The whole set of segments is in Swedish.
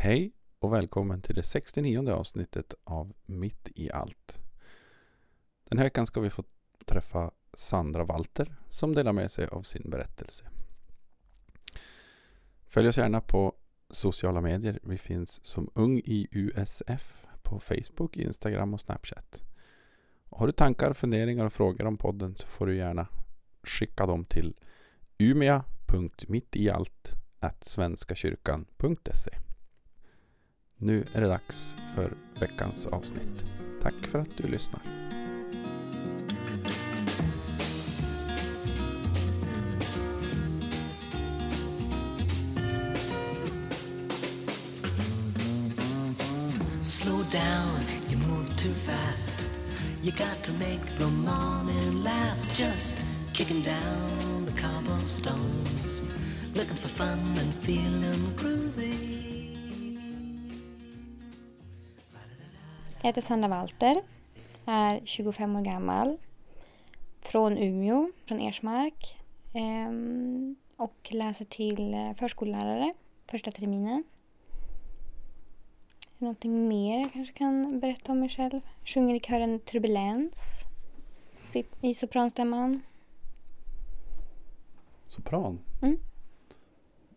Hej och välkommen till det 69 avsnittet av Mitt i allt. Den här veckan ska vi få träffa Sandra Walter som delar med sig av sin berättelse. Följ oss gärna på sociala medier. Vi finns som Ung i USF på Facebook, Instagram och Snapchat. Har du tankar, funderingar och frågor om podden så får du gärna skicka dem till umea.mittiallt.svenskakyrkan.se nu är det dags för veckans avsnitt. Tack för att du lyssnar. Slow down, you move too fast. You got to make the morning last. Just kicking down the cobblestones, looking for fun and feeling groovy. Heter Sandra Walter, är 25 år gammal, från Umeå, från Ersmark ehm, och läser till eh, förskollärare första terminen. Någonting mer jag kanske kan berätta om mig själv? Sjunger i kören Turbulens i sopranstämman. Sopran. Mm.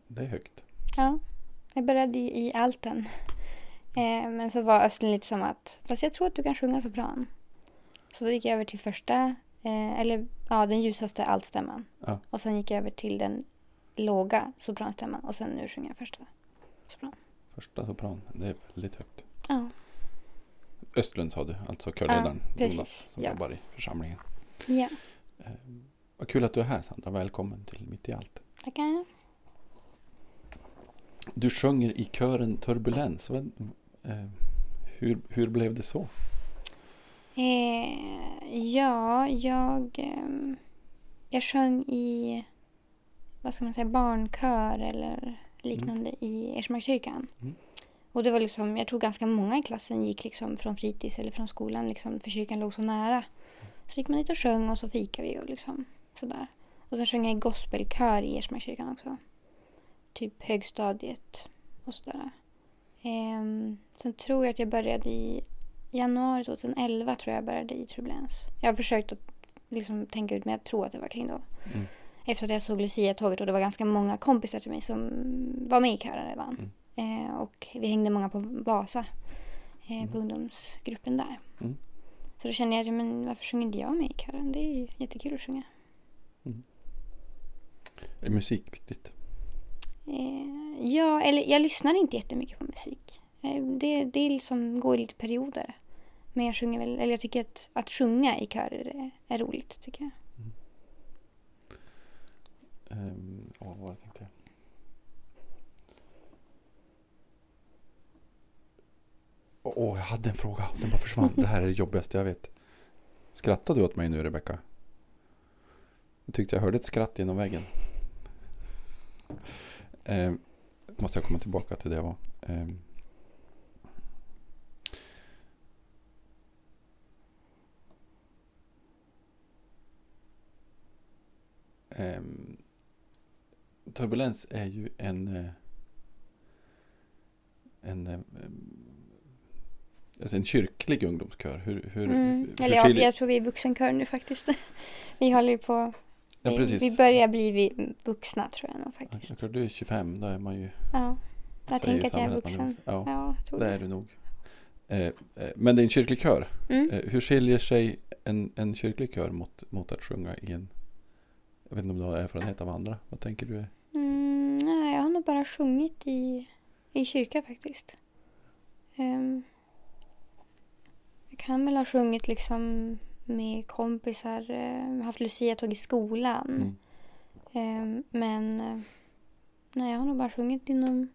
Det är högt. Ja, jag började i, i alten. Eh, men så var Östlund lite som att, fast jag tror att du kan sjunga sopran. Så då gick jag över till första, eh, eller ja, den ljusaste altstämman. Ja. Och sen gick jag över till den låga sopranstämman och sen nu sjunger jag första sopran. Första sopran. Det är väldigt högt. Ja, Östlund sa du, alltså körledaren Ja, precis. Jonas som Ja. jobbar i församlingen. ja. Eh, vad kul att du är här Sandra. Välkommen till Mitt i allt. tackar. Du sjunger i kören Turbulens. Vad, hur, hur blev det så? Eh, ja, jag, ehm, jag sjöng i, vad ska man säga, barnkör eller liknande i Ersmarkskyrkan. Mm. Och det var liksom, jag tror ganska många i klassen gick liksom från fritids eller från skolan liksom, för kyrkan låg så nära. Så gick man dit och sjöng och så fikade vi och liksom sådär. Och så sjöng jag i gospelkör i Ersmarkskyrkan också. Typ högstadiet och sådär. Ehm, sen tror jag att jag började i januari 2011 tror jag började i Turbulens. Jag har försökt att liksom tänka ut men jag tror att det var kring då. Mm. Efter att jag såg Lucia-tåget och det var ganska många kompisar till mig som var med i kören redan. Eh, och vi hängde många på Vasa. Eh, På ungdomsgruppen där. Mm. Så då kände jag att men varför sjunger inte jag med i kören? Det är ju jättekul att sjunga. Är musik viktigt? Eh, ja, eller jag lyssnar inte jättemycket på musik. Eh, det, det liksom, går i lite perioder. Men jag sjunger väl, eller jag tycker att, att sjunga i körer är, är roligt tycker jag. Mm. Ehm, um, åh, vad tänkte jag? Åh, åh, jag hade en fråga. Den bara försvann. Det här är det jobbigaste jag vet. Skrattar du åt mig nu, Rebecka? Jag tyckte jag hörde ett skratt genom väggen. Um, måste jag komma tillbaka till det jag var. Ehm, Turbulens är ju en eh, en, eh, alltså en kyrklig ungdomskör. Hur, hur, Mm. hur Eller ja, jag tror vi är vuxenkör nu faktiskt. vi håller ju på, ja, vi, precis. vi börjar bli vuxna tror jag nog Ja, faktiskt. klart, du är 25, då är man ju... Ja, jag tänker att jag är vuxen. Ja, Ja, jag det är du nog. Eh, eh, men det är en kyrklig kör. Mm. Eh, hur skiljer sig en, en kyrklig kör mot, mot att sjunga i en... Jag vet inte om du har erfarenhet av andra. Vad tänker du? Mm, nej, jag har nog bara sjungit i, i kyrka faktiskt. Ehm, jag kan väl ha sjungit liksom med kompisar, uh, haft Lucia-tåg i skolan. Mm. Ehm, men eh, nej, jag har nog bara sjungit inom,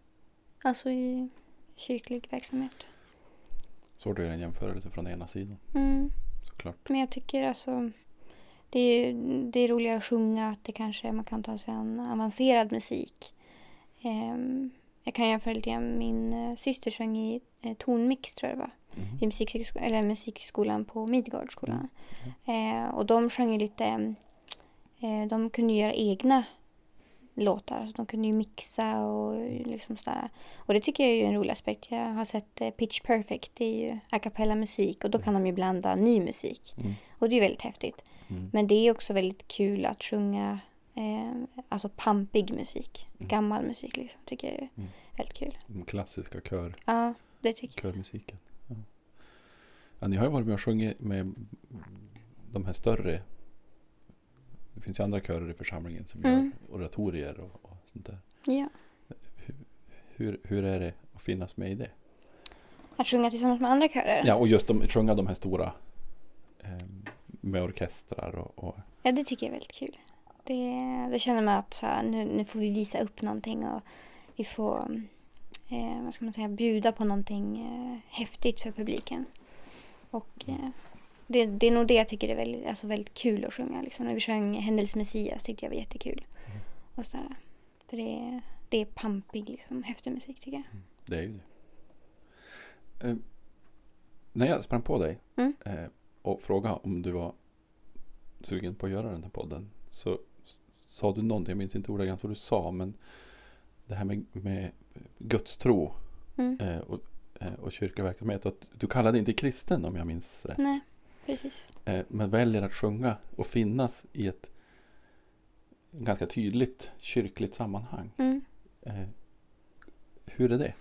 alltså i kyrklig verksamhet. Att göra en jämförelse från ena sidan Mm. såklart. Men jag tycker alltså det är, det är roligare att sjunga, att det kanske man kan ta sig an avancerad musik. Ehm, jag kan jämföra lite grann, min eh, syster sjöng i eh, tonmix tror jag det var. Mhm. I musikskolan, eller musikskolan på Midgårdsskolan. Eh, och de sjöng ju lite, eh, de kunde göra egna låtar. Alltså de kunde ju mixa och liksom sådär. Och det tycker jag är ju en rolig aspekt. Jag har sett eh, Pitch Perfect, det är ju a cappella musik och då kan de ju blanda ny musik. Mm. Och det är väldigt häftigt. Mm. Men det är också väldigt kul att sjunga eh, alltså pampig musik. Mm. Gammal musik liksom, tycker jag är Mm. väldigt kul. Den klassiska kör, Ja, det tycker jag. körmusiken. Ja. Ni har ju varit med och sjungit med de här större. Det finns ju andra körer i församlingen som Mm. gör oratorier och, och sånt där. Ja. Hur, hur är det att finnas med i det? Att sjunga tillsammans med andra körer. Ja, och just de, sjunga de här stora eh, med orkestrar och, och Ja, det tycker jag är väldigt kul. Det, då känner man att här, nu, nu får vi visa upp någonting och vi får eh, vad ska man säga, bjuda på någonting eh, häftigt för publiken. Och eh, det, det är nog det jag tycker är väldigt, alltså väldigt kul att sjunga. Liksom. När vi sjöng Händels Messias tyckte jag var jättekul. Och så där. För det, är- det är pampig, liksom, häftig musik tycker jag. Det är ju det. Eh, när jag sprang på dig Mm. eh, och frågade om du var sugen på att göra den här podden så sa du någonting, jag minns inte ordagrant vad du sa, men det här med, med gudstro Mm. eh, och, och kyrklig verksamhet. Och du kallade inte kristen om jag minns rätt. Nej, precis. Eh, men väljer att sjunga och finnas i ett ganska tydligt kyrkligt sammanhang. Mm. Eh, hur är det?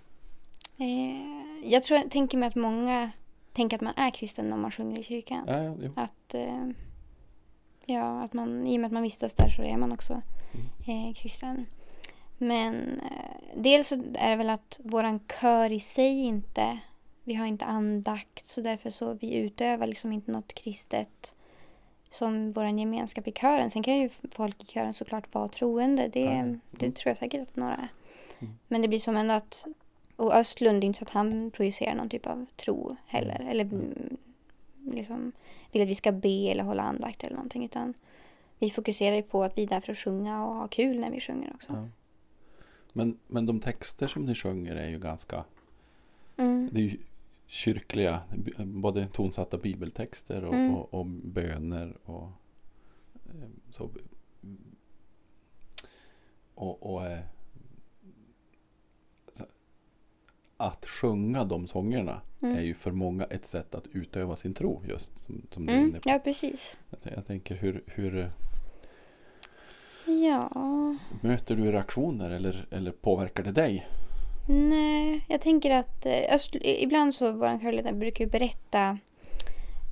Eh, jag tror, jag tänker mig att många tänker att man är kristen när man sjunger i kyrkan. Ja. Att, eh, ja, att man, i och med att man vistas där så är man också eh, kristen. Men eh, dels så är det väl att våran kör i sig inte, vi har inte andakt så därför så vi utövar liksom inte något kristet som våran gemenskap i kören. Sen kan ju folk i kören såklart vara troende, det. Mm. det tror jag säkert att några är. Mm. Men det blir som ändå att, och Östlund, det är inte så att han projicerar någon typ av tro heller. Eller mm, liksom vill att vi ska be eller hålla andakt eller någonting. Utan vi fokuserar ju på att vi är där för att sjunga och ha kul när vi sjunger också. Men, men de texter som ni sjunger är ju ganska Mm. Det är ju kyrkliga, både tonsatta bibeltexter och, Mm. och, och böner och eh, så. Och, och eh, att sjunga de sångerna Mm. är ju för många ett sätt att utöva sin tro just. Som, som du är Mm. Ja, precis. Jag, jag tänker hur, hur Ja, möter du reaktioner eller, eller påverkar det dig? nej, jag tänker att eh, Öst, ibland så vår körledare brukar berätta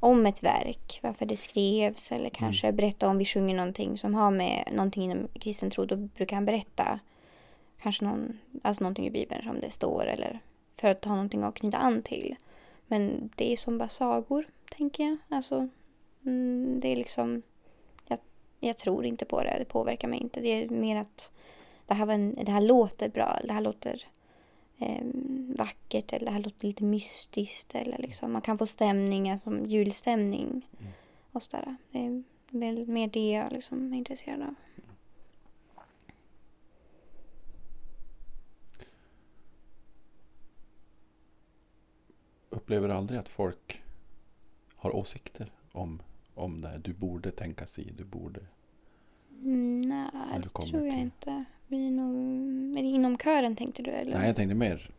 om ett verk, varför det skrevs eller kanske berätta om vi sjunger någonting som har med någonting inom kristen tro. Då brukar han berätta kanske någon, alltså någonting i Bibeln som det står eller för att ha någonting att knyta an till. Men det är som bara sagor, tänker jag. Alltså, mm, det är liksom, jag, tror inte på det, det påverkar mig inte. Det är mer att det här, en, det här låter bra, det här låter eh, vackert eller det här låter lite mystiskt. Eller liksom, man kan få stämningar som julstämning och sådär. Det är väl mer det jag liksom är intresserad av. Upplever du aldrig att folk har åsikter om, om det här? Du borde tänka sig, du borde... Mm, nej, det tror jag till- inte. Vi nog, är det inom kören tänkte du? Eller? Nej, jag tänkte mer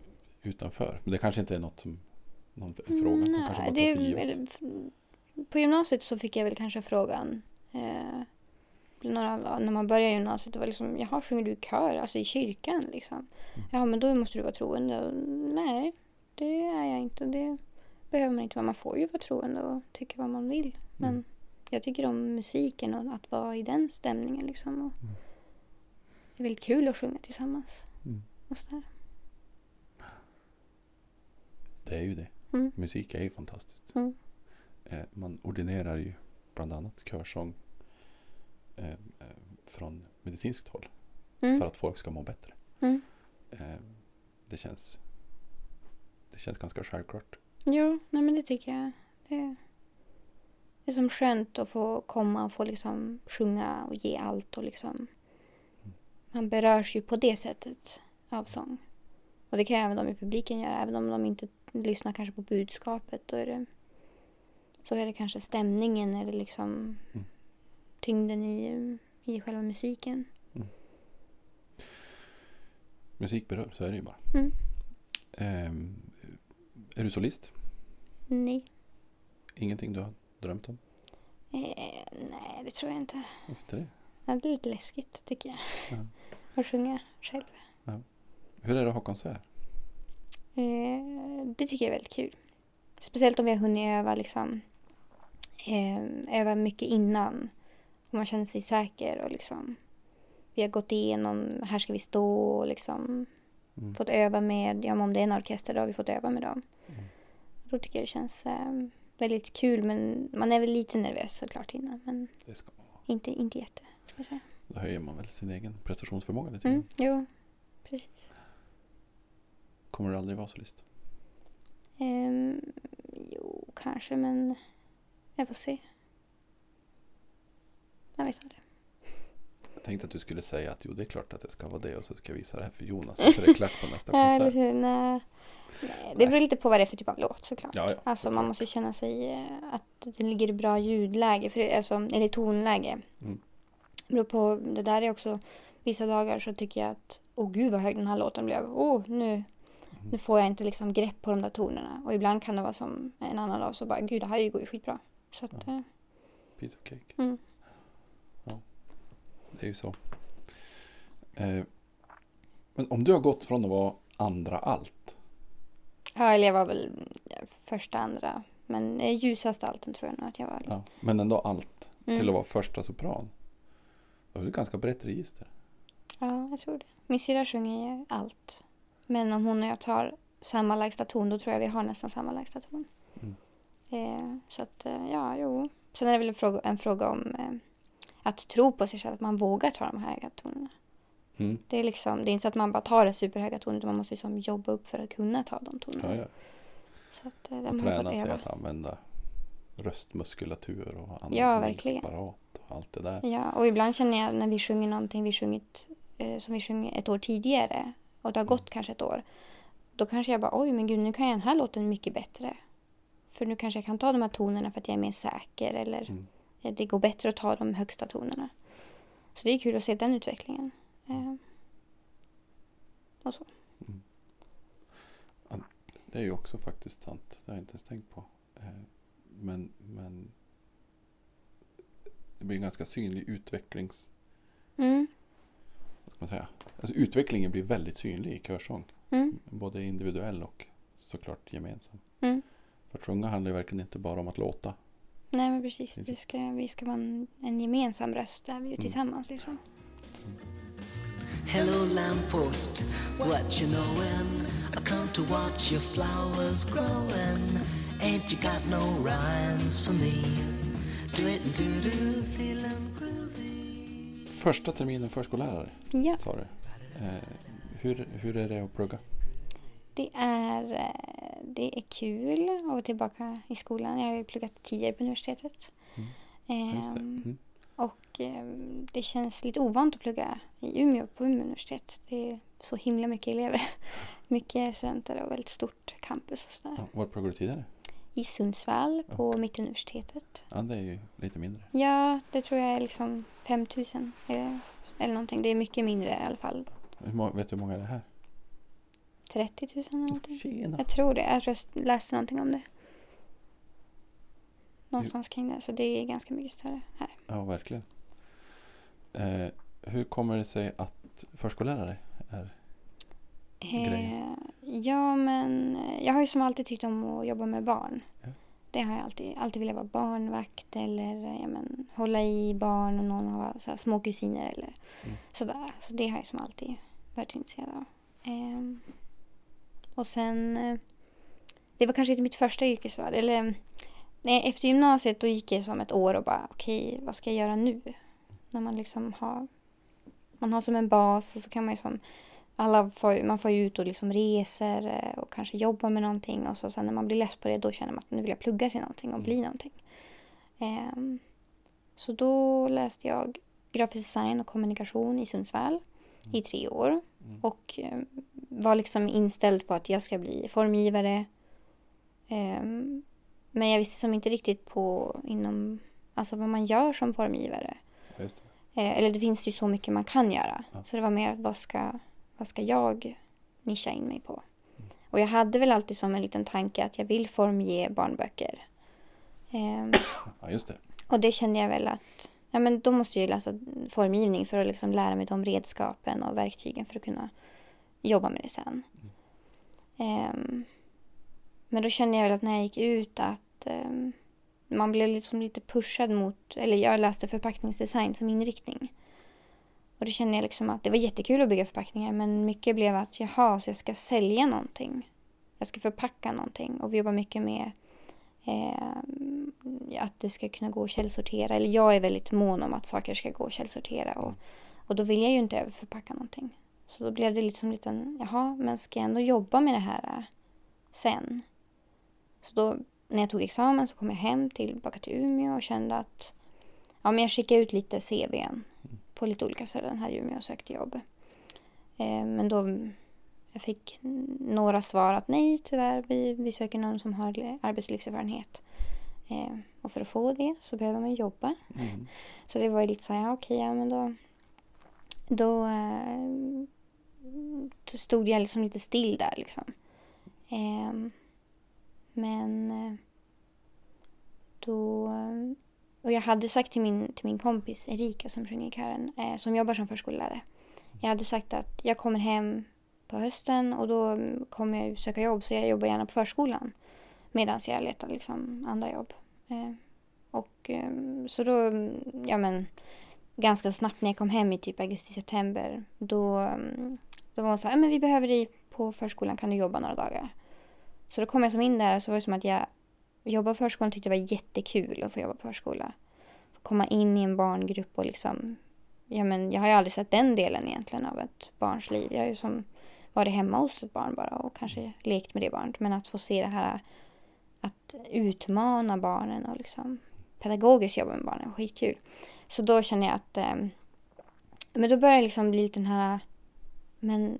utanför. Men det kanske inte är något som... Någon fråga som kanske Nej, det, eller, på gymnasiet så fick jag väl kanske frågan. Eh, några, när man började gymnasiet, det var liksom, jaha, sjunger du i kör? Alltså i kyrkan liksom? Mm. Ja, men då måste du vara troende. Och, nej, det är jag inte. Det behöver man inte vara. Man får ju vara troende och tycka vad man vill. Men Mm. Jag tycker om musiken och att vara i den stämningen liksom. Och Mm. Det är väldigt kul att sjunga tillsammans. Mm. Och sådär. Det är ju det. Mm. Musik är ju fantastiskt. Mm. Eh, man ordinerar ju bland annat körsång eh, eh, från medicinskt håll. Mm. För att folk ska må bättre. Mm. Eh, det känns det känns ganska självklart. Jo, nej men det tycker jag. Det, det är som skönt att få komma och få liksom sjunga och ge allt och liksom man berörs ju på det sättet av sång. Och det kan även de i publiken göra, även om de inte lyssnar kanske på budskapet. Då är det, så är det kanske stämningen eller liksom Mm. tyngden i, i själva musiken. Mm. Musik berör, så är det ju bara. Mm. Ehm, är du solist? Nej. Ingenting du har drömt om? Eh, nej, det tror jag inte. Inte det? Ja, det är lite läskigt tycker jag. Ja. Att sjunga själv. Hur är det att ha konsert? Eh, det tycker jag är väldigt kul. Speciellt om vi har hunnit öva liksom. Eh, öva mycket innan. Och man känner sig säker och liksom. Vi har gått igenom, här ska vi stå och liksom. Mm. Fått öva med, ja om det är en orkester då har vi fått öva med dem. Mm. Då tycker jag det känns eh, väldigt kul men man är väl lite nervös såklart innan. Men Det ska man vara. inte, inte jätte. Ska jag säga. Då höjer man väl sin egen prestationsförmåga lite Mm, jo, precis. Kommer du aldrig vara solist? Ehm, jo, kanske, men jag får se. Jag vet aldrig. Jag tänkte att du skulle säga att jo, det är klart att det ska vara det och så ska jag visa det här för Jonas och så är det klart på nästa konsert. Nej. Nej, det beror lite på vad det är för typ av låt såklart. Ja, ja, alltså man måste känna sig eh, att det ligger i bra ljudläge, för, alltså, eller tonläge. Mm. Beror på, det där är också, vissa dagar så tycker jag att, åh gud vad hög den här låten blev. Åh, nu, Mm. nu får jag inte liksom grepp på de där tonerna. Och ibland kan det vara som en annan dag så bara, gud det här går ju skitbra. Så att, eh, Piece of cake. mm. Det är ju så. Eh, men om du har gått från att vara andra allt. Ja, eller jag var väl första, andra. Men eh, ljusaste alten tror jag nog att jag var. Ja, men ändå allt. Mm. Till att vara första sopran. Det ett ganska brett register. Ja, jag tror det. Min syrra sjunger ju allt. Men om hon och jag tar samma lägsta ton, då tror jag vi har nästan samma lägsta ton. Mm. Eh, så att, eh, ja, jo. Sen är det väl en fråga, en fråga om eh, att tro på sig själv, att man vågar ta de höga tonerna. Mm. Det är liksom, det är inte så att man bara tar en superhöga ton, utan man måste liksom jobba upp för att kunna ta de tonerna. Ja, ja. Så att, eh, Och de fått träna sig att använda röstmuskulatur och Ja, verkligen. andningsapparat och allt det där. Ja, och ibland känner jag när vi sjunger någonting vi sjungit eh, som vi sjunger ett år tidigare och det har gått kanske ett år. Då kanske jag bara oj men gud nu kan jag den här låten mycket bättre. För nu kanske jag kan ta de här tonerna för att jag är mer säker eller Mm. det går bättre att ta de högsta tonerna. Så det är kul att se den utvecklingen. Eh, och så. Det är ju också faktiskt sant. Det har jag inte ens tänkt på. Eh, Men, men det blir en ganska synlig utvecklings... Mm, Vad ska man säga? Alltså utvecklingen blir väldigt synlig i körsång. mm, Både individuell och såklart gemensam. mm. För att sjunga handlar ju verkligen inte bara om att låta. Nej men precis, det ska, vi ska vara en, en gemensam röst där vi är Mm. tillsammans liksom. Hello, lamppost, what you knowin'? I come to watch your flowers growin'. Ain't you got no rhymes for me? Do it do do, feelin' groovy. Första terminen förskollärare Ja. sa du. Eh, hur, hur är det att plugga? Det är, eh, det är kul att vara tillbaka i skolan. Jag har ju pluggat tidigare på universitetet. Mm. Just det. Ehm, Mm. Och ehm, det känns lite ovant att plugga i Umeå på Umeå universitet. Det är så himla mycket elever. Mycket studenter och väldigt stort campus och sådär. Ja, var pluggade du tidigare? I Sundsvall på Mittuniversitetet. Ja, det är ju lite mindre. Ja, det tror jag är liksom 5000 eller, eller någonting. Det är mycket mindre i alla fall. Hur vet du hur många det är här? 30 000 eller någonting. Tjena! Jag tror det. Jag tror jag läste någonting om det. Någonstans kring det. Så det är ganska mycket större här. Ja, verkligen. Eh, hur kommer det sig att förskollärare är... Eh, ja, men eh, jag har ju som alltid tyckt om att jobba med barn. Ja. Det har jag alltid, alltid velat vara barnvakt eller eh, ja, men, hålla i barn och någon har så här, små kusiner eller Mm. sådär. Så det har jag som alltid varit intresserad av. Ehm, och sen, eh, det var kanske inte mitt första yrkesval. Eller, nej, efter gymnasiet då gick jag som ett år och bara okej, vad ska jag göra nu? När man liksom har, man har som en bas och så kan man ju som alla får, man får ju ut och liksom reser eh, och kanske jobbar med någonting och så sen när man blir less på det då känner man att nu vill jag plugga till någonting och bli någonting. Ehm, så då läste jag grafisk design och kommunikation i Sundsvall i tre år Mm. och eh, var liksom inställd på att jag ska bli formgivare. Ehm, men jag visste som inte riktigt på inom, alltså vad man gör som formgivare. Just det. Eh, eller det finns ju så mycket man kan göra. Ja. Så det var mer vad ska, vad ska jag nischa in mig på? Och jag hade väl alltid som en liten tanke att jag vill formge barnböcker. Ehm, Ja, just det. och det kände jag väl att ja, men då måste jag ju läsa formgivning för att liksom lära mig de redskapen och verktygen för att kunna jobba med det sen. Ehm, men då kände jag väl att när jag gick ut att ehm, man blev liksom lite pushad mot, eller jag läste förpackningsdesign som inriktning. Och då kände jag liksom att det var jättekul att bygga förpackningar men mycket blev att jaha, så jag ska sälja någonting. Jag ska förpacka någonting och vi jobbar mycket med eh, att det ska kunna gå att källsortera. Eller jag är väldigt mån om att saker ska gå att källsortera och, och då vill jag ju inte överförpacka någonting. Så då blev det liksom lite, jaha, men ska jag ändå jobba med det här äh, sen? Så då när jag tog examen så kom jag hem tillbaka till Umeå och kände att ja, men jag skickade ut lite CVn på lite olika ställen här i Umeå och sökte jobb. Eh, men då jag fick några svar att nej tyvärr, vi, vi söker någon som har arbetslivserfarenhet. Eh, och för att få det så behöver man jobba. Mm. Så det var ju lite så här, ja, okej, ja men då, då, eh, stod jag liksom lite still där liksom. Ehm, men eh, då, och jag hade sagt till min, till min kompis Erika som sjunger i kören, eh, som jobbar som förskollärare. Jag hade sagt att jag kommer hem på hösten och då kommer jag söka jobb så jag jobbar gärna på förskolan. Medan jag letar liksom andra jobb. Eh, och eh, så då, ja men ganska snabbt när jag kom hem i typ augusti-september då, då var hon så här, men vi behöver dig på förskolan, kan du jobba några dagar? Så då kom jag som in där och så var det som att jag jobba på förskolan tyckte jag var jättekul att få jobba på förskola. Få komma in i en barngrupp och liksom, ja men jag har ju aldrig sett den delen egentligen av ett barns liv. Jag har ju som varit hemma hos ett barn bara och kanske lekt med det barnet. Men att få se det här att utmana barnen och liksom pedagogiskt jobba med barnen, skitkul. Så då känner jag att eh, men då börjar det liksom bli lite den här men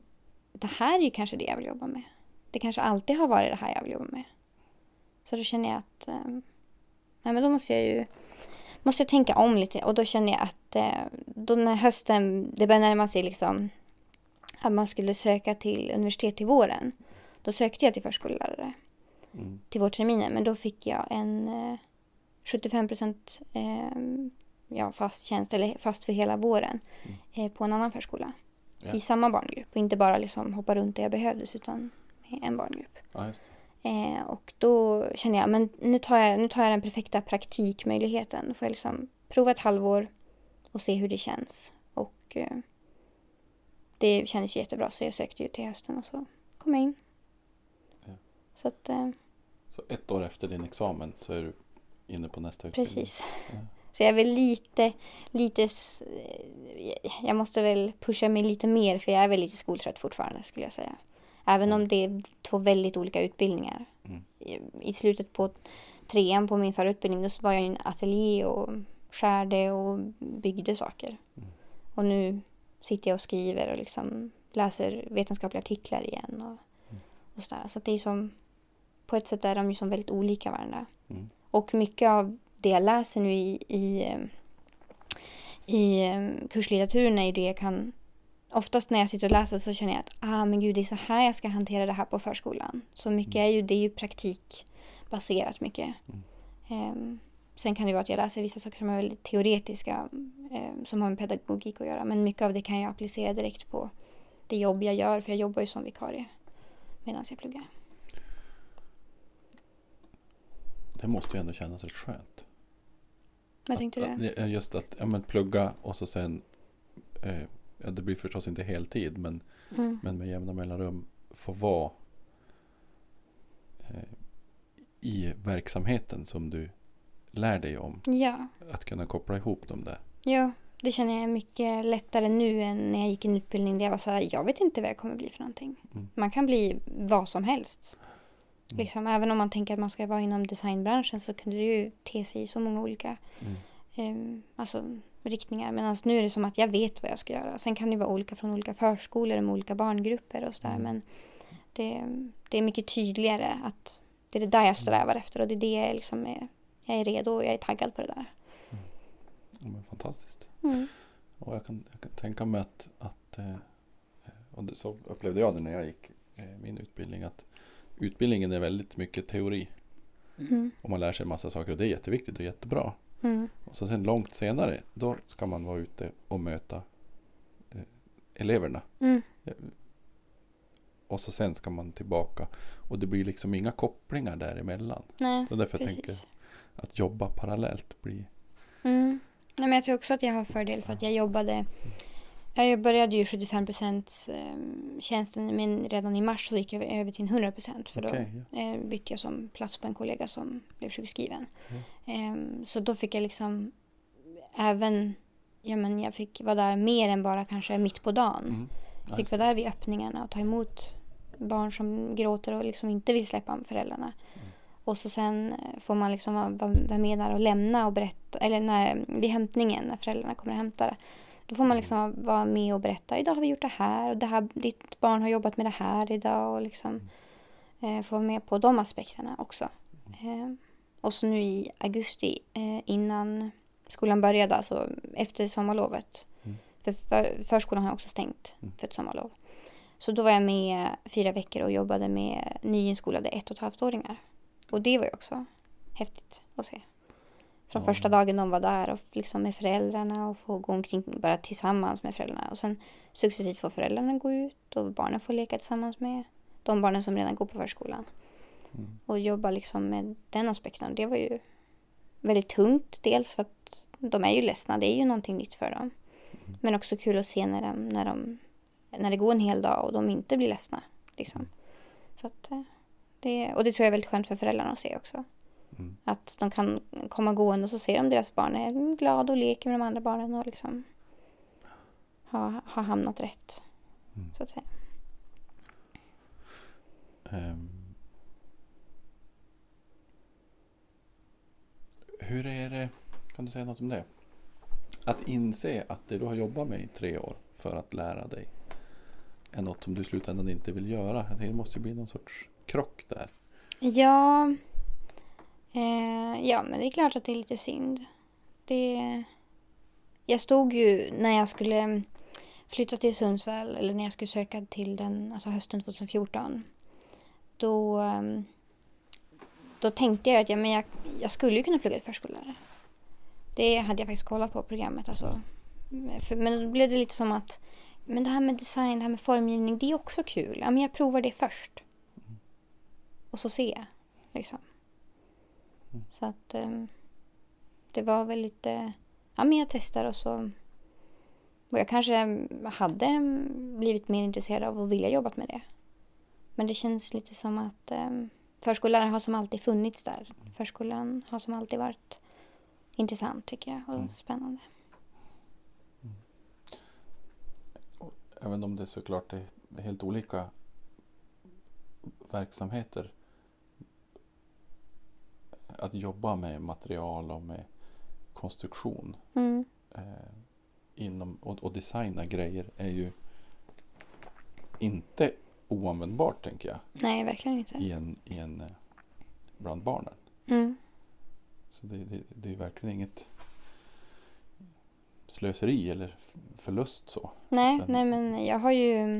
det här är ju kanske det jag vill jobba med. Det kanske alltid har varit det här jag vill jobba med. Så då känner jag att eh, nej, men då måste jag ju måste jag tänka om lite och då känner jag att eh, då när hösten, det börjar närma sig liksom att man skulle söka till universitet till våren. Då sökte jag till förskollärare Mm. till vårterminen men då fick jag en eh, 75 procent eh, ja, fast tjänst eller fast för hela våren eh, på en annan förskola. Ja. I samma barngrupp och inte bara liksom hoppa runt där jag behövdes utan en barngrupp. Ja. Eh, och då känner jag men nu tar jag, nu tar jag den perfekta praktikmöjligheten. Då får jag liksom prova ett halvår och se hur det känns. Och eh, det kändes jättebra så jag sökte ju till hösten och så kom jag in. Ja. Så att eh, Så ett år efter din examen så är du inne på nästa utbildning. Precis. Ja. Så jag är väl lite, lite, eh, jag måste väl pusha mig lite mer för jag är väl lite skoltrött fortfarande skulle jag säga. Även om det är två väldigt olika utbildningar. Mm. I, slutet på trean på min förra utbildning då var jag i en ateljé och skärde och byggde saker. Mm. Och nu sitter jag och skriver och liksom läser vetenskapliga artiklar igen. Och, Mm. och sådär. Så det är som, på ett sätt är de ju som väldigt olika varandra. Mm. Och mycket av det jag läser nu i, i, eh, i eh, kurslitteraturen är ju det jag kan... Oftast när jag sitter och läser så känner jag att ah, men gud, det är så här jag ska hantera det här på förskolan. Så mycket är ju, det är ju praktikbaserat mycket. Mm. Ehm, sen kan det vara att jag läser vissa saker som är väldigt teoretiska ehm, som har med pedagogik att göra. Men mycket av det kan jag applicera direkt på det jobb jag gör för jag jobbar ju som vikarie medan jag pluggar. Det måste ju ändå kännas rätt skönt. Vad tänkte du? Att- det är Just att ja, men plugga och så sen eh, ja, Det blir förstås inte heltid men, Mm. men med jämna mellanrum få vara eh, i verksamheten som du lär dig om. Ja. Att kunna koppla ihop dem där. Ja, det känner jag är mycket lättare nu än när jag gick en utbildning där jag var så här, jag vet inte vad jag kommer bli för någonting. Mm. Man kan bli vad som helst. Mm. Liksom, även om man tänker att man ska vara inom designbranschen så kunde det ju te sig i så många olika Mm. eh, alltså, riktningar. Medan nu är det som att jag vet vad jag ska göra. Sen kan det vara olika från olika förskolor med olika barngrupper och sådär. Mm. Men det, det är mycket tydligare att det är det där jag strävar efter och det är det jag liksom är, jag är redo och jag är taggad på det där. Ja, men fantastiskt. Mm. Och jag kan, jag kan tänka mig att, att eh, och så upplevde jag det när jag gick eh, min utbildning. Att utbildningen är väldigt mycket teori. Mm. Och man lär sig en massa saker och det är jätteviktigt och jättebra. Mm. Och så sen långt senare, då ska man vara ute och möta eh, eleverna. Mm. Och så sen ska man tillbaka. Och det blir liksom inga kopplingar däremellan. Nej, Så därför precis. tänker jag att jobba parallellt blir... Mm. Nej, men jag tror också att jag har fördel för att jag jobbade jag började ju 75 procent tjänsten men redan i mars så gick jag över till 100 procent för då eh, bytte jag som plats på en kollega som blev sjukskriven. Mm. Ehm, så då fick jag liksom även, ja men jag fick vara där mer än bara kanske mitt på dagen. Mm. Ja, Fick vara där vid öppningarna och ta emot barn som gråter och liksom inte vill släppa föräldrarna. Mm. Och så sen eh, får man liksom vara, vara vara med där och lämna och berätta, eller när, vid hämtningen när föräldrarna kommer och hämtar. Då får man liksom vara med och berätta, idag har vi gjort det här och det här, ditt barn har jobbat med det här idag och liksom eh, få vara med på de aspekterna också. Eh, och så nu i augusti eh, innan skolan började, alltså efter sommarlovet. Mm. För, för förskolan har också stängt Mm. för ett sommarlov. Så då var jag med fyra veckor och jobbade med nyinskolade ett och ett halvt åringar. Och det var ju också häftigt att se. Från Ja. första dagen de var där och liksom med föräldrarna och få gå omkring bara tillsammans med föräldrarna. Och sen successivt får föräldrarna gå ut och barnen får leka tillsammans med de barnen som redan går på förskolan. Mm. Och jobba liksom med den aspekten. Det var ju väldigt tungt. Dels för att de är ju ledsna. Det är ju någonting nytt för dem. Men också kul att se när, de, när, de, när det går en hel dag och de inte blir ledsna. Liksom. Så att, eh, det, och det tror jag är väldigt skönt för föräldrarna att se också. Mm. Att de kan komma gående och så ser de deras barn är glada och leker med de andra barnen och liksom har, har hamnat rätt. Mm. Så att säga. Ehm. hur är det, kan du säga något om det? Att inse att det du har jobbat med i tre år för att lära dig är något som du i slutändan inte vill göra. Jag det måste ju bli någon sorts krock där. Ja, eh, ja, men det är klart att det är lite synd. Det, jag stod ju när jag skulle flytta till Sundsvall, eller när jag skulle söka till den, alltså hösten 2014. Då, eh, då tänkte jag att ja, men jag, jag skulle ju kunna plugga till förskollärare. Det hade jag faktiskt kollat på programmet. Alltså. Men då blev det lite som att men det här med design, det här med formgivning, det är också kul. Ja, men jag provar det först. Och så ser jag. Liksom. Så att eh, det var väl lite, ja men jag testar och så och jag kanske hade blivit mer intresserad av att vilja jobba med det. Men det känns lite som att eh, förskollärare har som alltid funnits där. Förskolan har som alltid varit intressant tycker jag och Mm. spännande. Även om det såklart är helt olika verksamheter. Att jobba med material och med konstruktion Mm. eh, inom, och, och designa grejer är ju inte oanvändbart tänker jag Nej, verkligen inte. i en, i en, eh, bland barnen. Mm. Så det, det, det är verkligen inget slöseri eller förlust så. Nej, Sen- nej men jag har ju...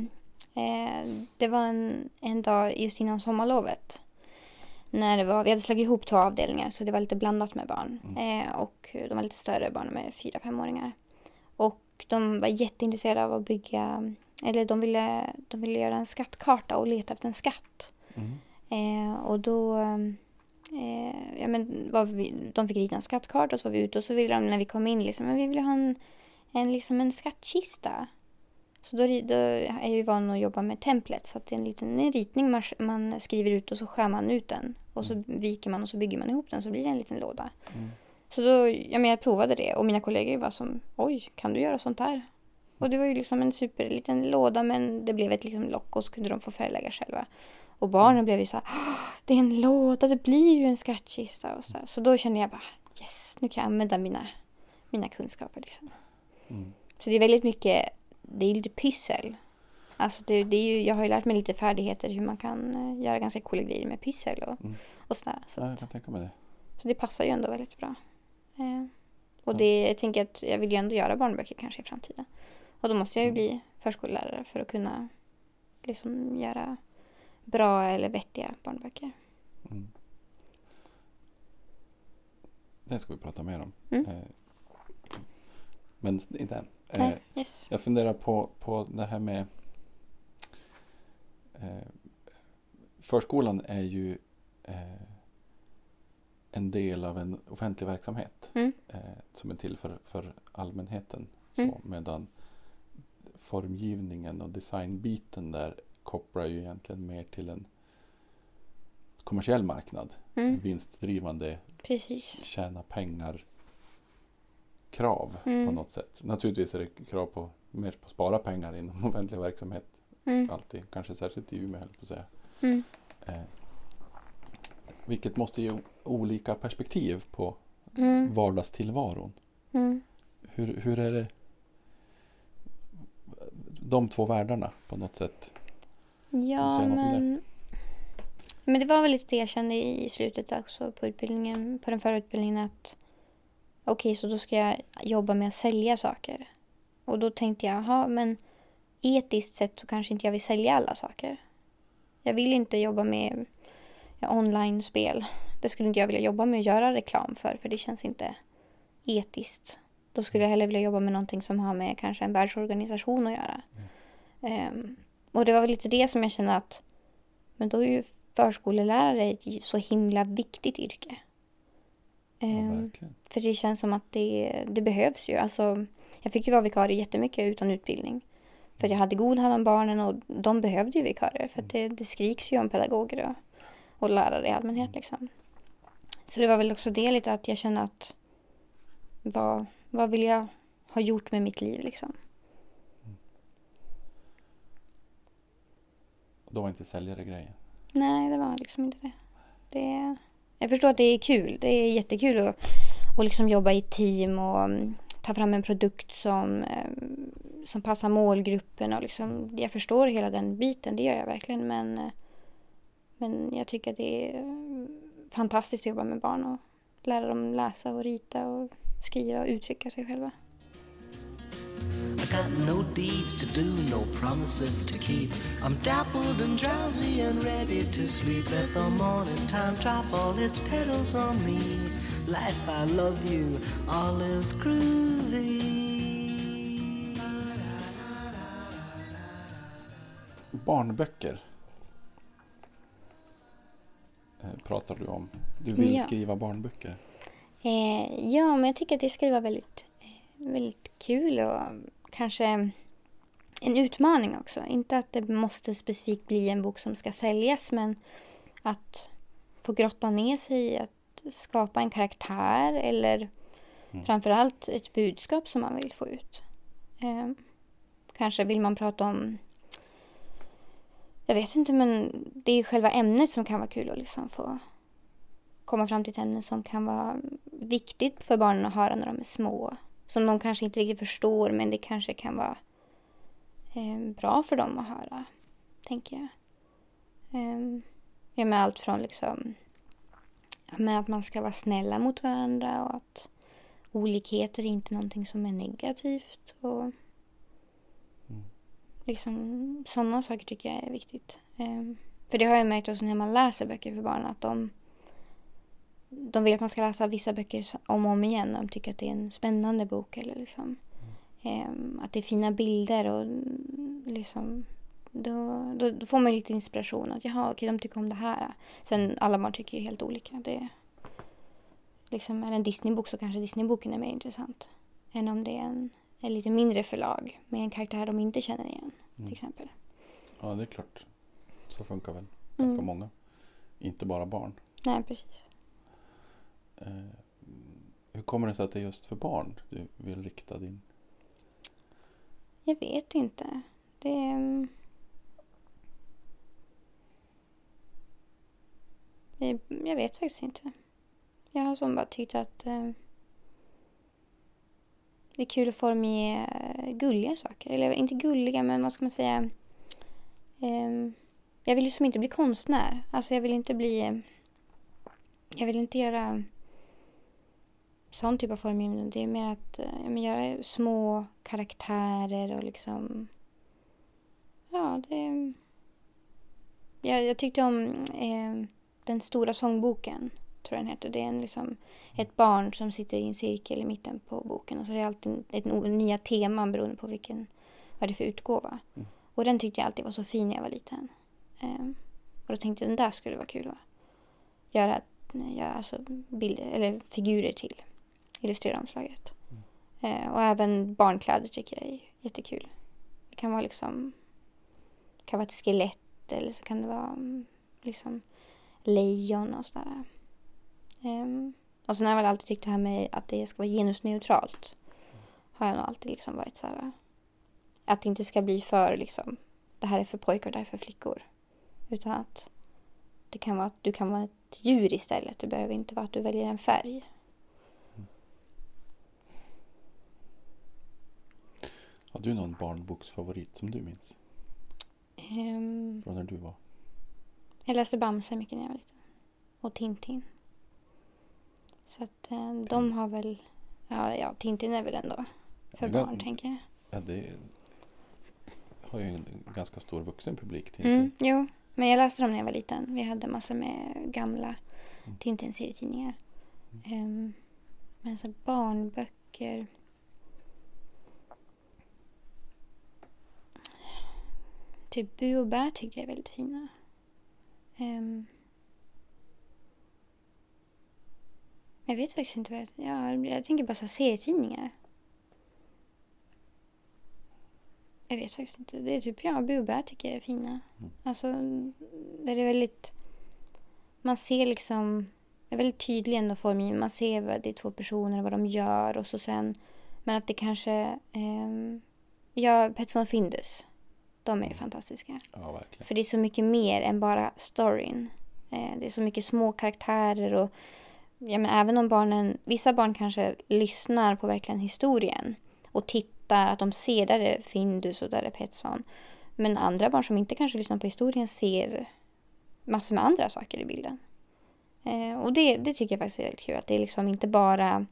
Eh, det var en, en dag just innan sommarlovet. När det var, vi hade slagit ihop två avdelningar så det var lite blandat med barn. Mm. Eh, och de var lite större barn med fyra, femåringar. Och de var jätteintresserade av att bygga... Eller de ville, de ville göra en skattkarta och leta efter en skatt. Mm. Eh, och då... Eh, ja, men var vi, de fick rita en skattkarta och så var vi ute och så ville de när vi kom in liksom, men vi ville ha en, en, liksom en skattkista. Så då, då är jag ju van att jobba med template så att det är en liten en ritning man, man skriver ut och så skär man ut den. Och så viker man och så bygger man ihop den så blir det en liten låda. Mm. Så då, ja men jag provade det och mina kollegor var som, oj, kan du göra sånt här? Och det var ju liksom en superliten låda men det blev ett liksom lock och så kunde de få färglägga själva. Och barnen blev ju så här, "Åh, det är en låda, det blir ju en skattkista och så, där. så då kände jag bara, yes, nu kan jag använda mina, mina kunskaper liksom. Mm. Så det är väldigt mycket, det är lite pyssel. Alltså det, det är ju, jag har ju lärt mig lite färdigheter hur man kan eh, göra ganska coola grejer med pyssel och, Mm. och sådär. Så, Ja, jag kan tänka mig det. så det passar ju ändå väldigt bra. Eh, och det, jag tänker att jag vill ju ändå göra barnböcker kanske i framtiden. Och då måste jag ju Mm. bli förskollärare för att kunna liksom göra bra eller vettiga barnböcker. Mm. Det ska vi prata mer om. Mm. Eh, Men inte än. Eh, Nej, yes. Jag funderar på, på det här med eh, Förskolan är ju eh, en del av en offentlig verksamhet Mm. eh, som är till för, för allmänheten. Så, Mm. Medan formgivningen och designbiten där kopplar ju egentligen mer till en kommersiell marknad. En Mm. vinstdrivande, Precis. tjäna pengar krav på Mm. något sätt. Naturligtvis är det krav på mer på att spara pengar inom offentlig verksamhet Mm. alltid. Kanske särskilt i Umeå höll på att säga. Mm. Eh, vilket måste ge olika perspektiv på Mm. vardagstillvaron. Mm. Hur, hur är det de två världarna på något sätt? Ja, men... Men det var väl lite det jag kände i slutet också på utbildningen, på den förra utbildningen att okej, så då ska jag jobba med att sälja saker. Och då tänkte jag, jaha, men etiskt sett så kanske inte jag vill sälja alla saker. Jag vill inte jobba med ja, online-spel. Det skulle inte jag vilja jobba med att göra reklam för, för det känns inte etiskt. Då skulle jag hellre vilja jobba med någonting som har med kanske en världsorganisation att göra. Ehm, och det var väl lite det som jag kände att men då är ju förskolelärare ett så himla viktigt yrke. Ehm, för det känns som att det, det behövs ju. Alltså, jag fick ju vara vikarie jättemycket utan utbildning. För jag hade god hand om barnen och de behövde ju vikarier. För att det, det skriks ju om pedagoger och, och lärare i allmänhet. Liksom. Så det var väl också det lite att jag kände att vad, vad vill jag ha gjort med mitt liv liksom. Och då var inte säljare grejen. Nej, det var liksom inte det. det jag förstår att det är kul. Det är jättekul att, att liksom jobba i team och mm, ta fram en produkt som, ehm, som passar målgruppen. Och liksom, jag förstår hela den biten, det gör jag verkligen. Men, eh, men jag tycker att det är mm, fantastiskt att jobba med barn och lära dem läsa och rita och skriva och uttrycka sig själva. I got no deeds to do, no promises to keep. I'm dappled and drowsy and ready to sleep. Let the morning time drop all its petals on me. Life, I love you, all is groovy. Barnböcker eh, pratar du om. Du vill Ja. skriva barnböcker. Eh, ja, men jag tycker att det skulle vara väldigt, väldigt kul och kanske en utmaning också. Inte att det måste specifikt bli en bok som ska säljas, men att få grotta ner sig i att skapa en karaktär eller Mm. framförallt ett budskap som man vill få ut. Eh, kanske vill man prata om jag vet inte, men det är själva ämnet som kan vara kul att liksom få komma fram till ett ämne som kan vara viktigt för barnen att höra när de är små. Som de kanske inte riktigt förstår, men det kanske kan vara eh, bra för dem att höra, tänker jag. Eh, med allt från liksom med att man ska vara snälla mot varandra och att olikheter är inte någonting som är negativt. Och liksom sådana saker tycker jag är viktigt. Ehm, för det har jag märkt också när man läser böcker för barn att de de vill att man ska läsa vissa böcker om och om igen. De tycker att det är en spännande bok. Eller liksom, ehm, att det är fina bilder. och mm, liksom, då, då, då får man lite inspiration. Att jaha, okej, de tycker om det här. Sen alla barn tycker ju helt olika. Det, liksom, är det en Disneybok så kanske Disneyboken är mer intressant. Än om det är en, en lite mindre förlag med en karaktär de inte känner igen. Mm. Till exempel. Ja, det är klart. Så funkar väl ganska Mm. många. Inte bara barn. Nej, precis. Eh, hur kommer det sig att det är just för barn du vill rikta din... Jag vet inte. Det är... Mm, jag, vet faktiskt inte. Jag har som bara tyckt att eh, det är kul att formge eh, gulliga saker. Eller inte gulliga, men vad ska man säga? Eh, jag vill ju som inte bli konstnär. Alltså jag vill inte bli... Eh, jag vill inte göra sån typ av formgivning. Det är mer att eh, ja, men göra små karaktärer och liksom... Ja, det, Jag, jag tyckte om eh, Den stora sångboken, tror jag den heter. Det är en, liksom, ett barn som sitter i en cirkel i mitten på boken och så är det alltid ett nya teman beroende på vilken, vad det är för utgåva. Mm. Och den tyckte jag alltid var så fin när jag var liten. Ehm, och då tänkte jag den där skulle vara kul att göra, göra alltså bilder, eller figurer till. Illustrera omslaget. Eh, och även barnkläder tycker jag är jättekul. Det kan vara liksom det kan vara ett skelett eller så kan det vara mm, liksom lejon och sådär. Ehm, och sen har jag väl alltid tyckt det här med att det ska vara genusneutralt. Har jag nog alltid liksom varit så här. Att det inte ska bli för liksom det här är för pojkar och det här är för flickor. Utan att det kan vara att du kan vara ett djur istället. Det behöver inte vara att du väljer en färg. Har du någon barnboksfavorit som du minns? Ehm, Från när du var? Jag läste Bamse mycket när jag var liten. Och Tintin. Så att eh, de har väl... Ja, ja, Tintin är väl ändå för barn, ga- tänker jag. Ja, det har ju en ganska stor vuxen publik. Tintin. Mm, jo, men jag läste dem när jag var liten. Vi hade massor med gamla Mm. Tintin-serietidningar. Ehm, men så barnböcker... Typ Bu och bär tyckte jag är väldigt fina. Ehm, jag vet faktiskt inte vad jag... Ja, jag tänker bara så här serietidningar. Jag vet faktiskt inte. Det är typ, ja, Bu och bär tycker jag är fina. Mm. Alltså, det är väldigt... Man ser liksom... Det är väldigt tydlig ändå formgivning. Man ser vad det är två personer och vad de gör och så sen... Men att det kanske... ehm, ja, Petson och Findus. De är ju fantastiska. Ja. För det är så mycket mer än bara storyn. Eh, det är så mycket små karaktärer och ja, men även om barnen, vissa barn kanske lyssnar på verkligen historien och tittar, att de ser där är Findus och där är Petson. Men andra barn som inte kanske lyssnar på historien ser massor med andra saker i bilden. Eh, och det, det tycker jag faktiskt är väldigt kul, att det är liksom inte bara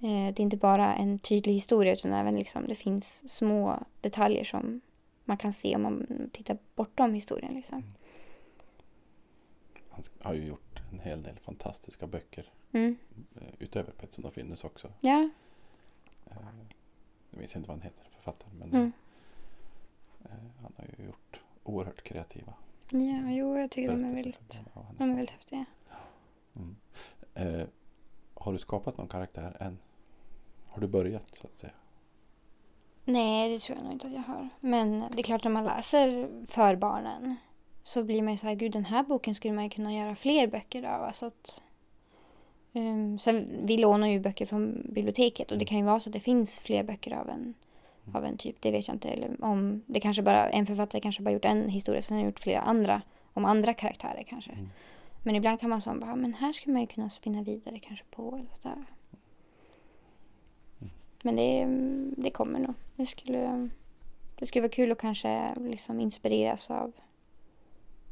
eh, det är inte bara en tydlig historia utan även liksom det finns små detaljer som man kan se om man tittar bortom historien. Liksom. Han sk- har ju gjort en hel del fantastiska böcker. Mm. eh, Utöver Petson och Findus också. Ja. Eh, Jag minns inte vad han heter, författaren. Men Mm. eh, han har ju gjort oerhört kreativa ja, jo, jag tycker de är väldigt, han de är väldigt häftiga. Mm. Eh, har du skapat någon karaktär än? Har du börjat så att säga? Nej, det tror jag nog inte att jag har. Men det är klart när man läser för barnen så blir man ju så här, gud den här boken skulle man ju kunna göra fler böcker av. Alltså att, um, sen, vi lånar ju böcker från biblioteket och det kan ju vara så att det finns fler böcker av en, av en typ. Det vet jag inte. Eller om det kanske bara, en författare kanske bara gjort en historia, sen har gjort flera andra om andra karaktärer kanske. Mm. Men ibland kan man säga bara, men här skulle man ju kunna spinna vidare kanske på eller sådär. Men det, det kommer nog. Det skulle, det skulle vara kul att kanske liksom inspireras av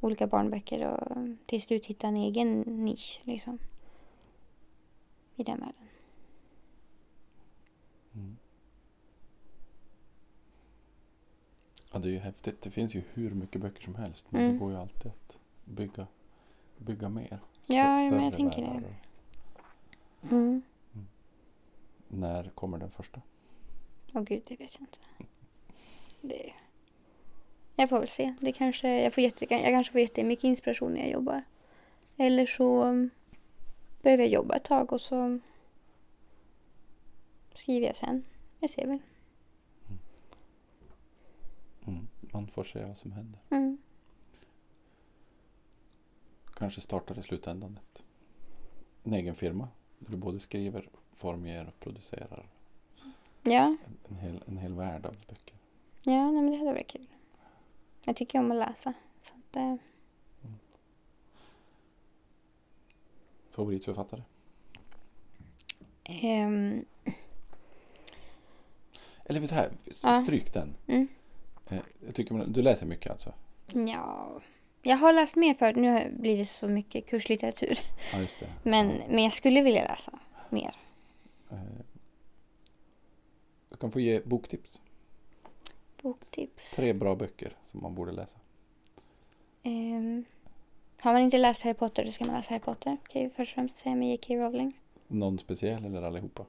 olika barnböcker och till slut hitta en egen nisch liksom. I den världen. Mm. Ja, det är ju häftigt. Det finns ju hur mycket böcker som helst. Men Mm. det går ju alltid att bygga, bygga mer. Ja, men jag tänker det. världar. Mm. När kommer den första? Åh gud, det vet jag inte. Det... Jag får väl se. Det kanske, jag, får jätte, jag kanske får jättemycket inspiration när jag jobbar. Eller så behöver jag jobba ett tag och så skriver jag sen. Jag ser väl. Mm. Man får se vad som händer. Mm. Kanske startar i slutändan en egen firma. Där du både skriver, formger och producerar Ja, en, hel, en hel värld av böcker. ja nej, men det hade varit kul. Jag tycker om att läsa. Så att, eh, Favoritförfattare? ehm, Eller så här, Ja. stryk den. Mm. Eh, Jag tycker man, du läser mycket alltså? ja, jag har läst mer förut. Nu blir det så mycket kurslitteratur. Ja, just det. Men, Ja. men jag skulle vilja läsa mer. Eh, Du kan få ge boktips. Boktips. Tre bra böcker som man borde läsa. Ehm, har man inte läst Harry Potter så ska man läsa Harry Potter. Kan jag ju först och främst säga med J.K. Rowling. Någon speciell eller allihopa?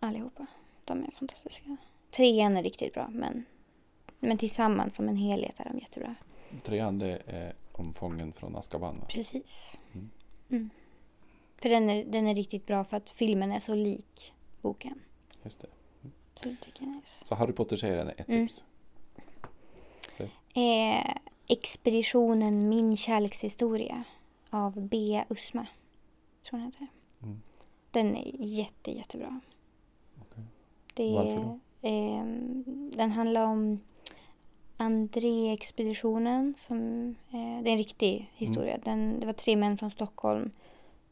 Allihopa. De är fantastiska. Trean är riktigt bra men, men tillsammans som en helhet är de jättebra. Trean det är Omfången från Azkaban. va? Precis. Mm. Mm. För den är, den är riktigt bra för att filmen är så lik boken. Just det. Så det är nice. Så Harry Potter-serien är ett Mm. tips. Eh, Expeditionen Min kärlekshistoria av Bea Usma. Tror hon heter. Mm. Den är jätte, jättebra. Okej. Det Varför då? ehm, den handlar om André-expeditionen. Som, eh, det är en riktig historia. Mm. Den, det var tre män från Stockholm,